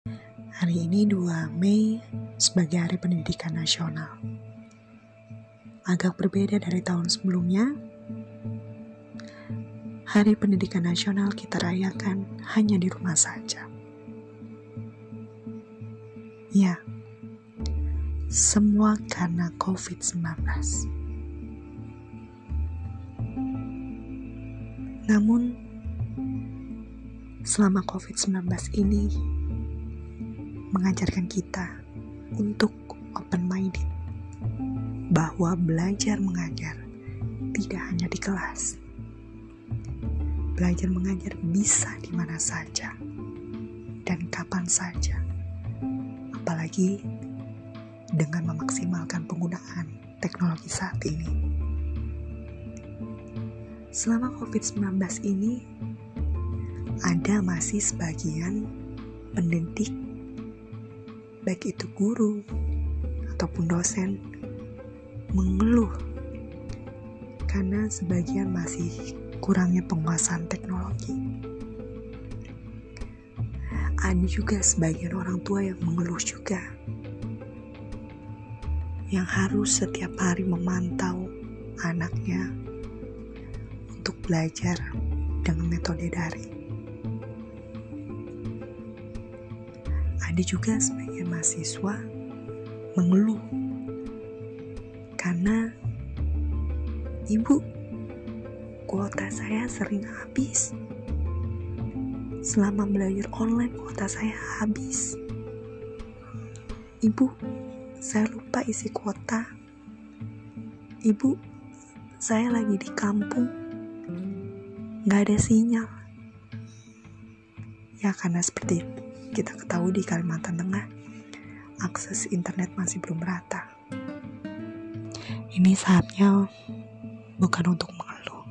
Hari ini 2 Mei sebagai Hari Pendidikan Nasional. Agak berbeda dari tahun sebelumnya. Hari Pendidikan Nasional kita rayakan hanya di rumah saja. Ya, semua karena COVID-19. Namun, selama COVID-19 ini mengajarkan kita untuk open-minded bahwa belajar mengajar tidak hanya di kelas. Belajar mengajar bisa di mana saja dan kapan saja. Apalagi dengan memaksimalkan penggunaan teknologi saat ini. Selama COVID-19 ini, ada masih sebagian pendidik, baik itu guru ataupun dosen, mengeluh karena sebagian masih kurangnya penguasaan teknologi. Ada juga sebagian orang tua yang mengeluh juga, yang harus setiap hari memantau anaknya untuk belajar dengan metode daring. Ada juga sebagian mahasiswa mengeluh karena ibu kuota saya sering habis. Selama belajar online kuota saya habis. Ibu, saya lupa isi kuota. Ibu, saya lagi di kampung. Gak ada sinyal. Ya karena seperti itu kita ketahui di Kalimantan Tengah, akses internet masih belum merata. Ini saatnya bukan untuk mengeluh.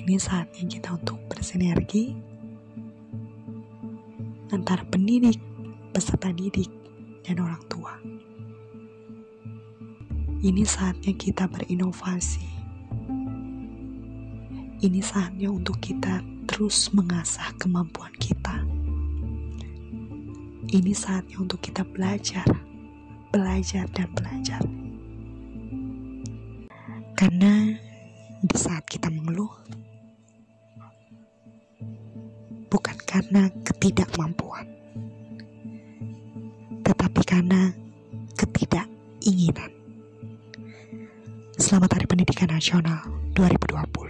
Ini saatnya kita untuk bersinergi antara pendidik, peserta didik, dan orang tua. Ini saatnya kita berinovasi. Ini saatnya untuk kita terus mengasah kemampuan kita. Ini saatnya untuk kita belajar, belajar, dan belajar. Karena di saat kita mengeluh, bukan karena ketidakmampuan, tetapi karena ketidakinginan. Selamat Hari Pendidikan Nasional 2020.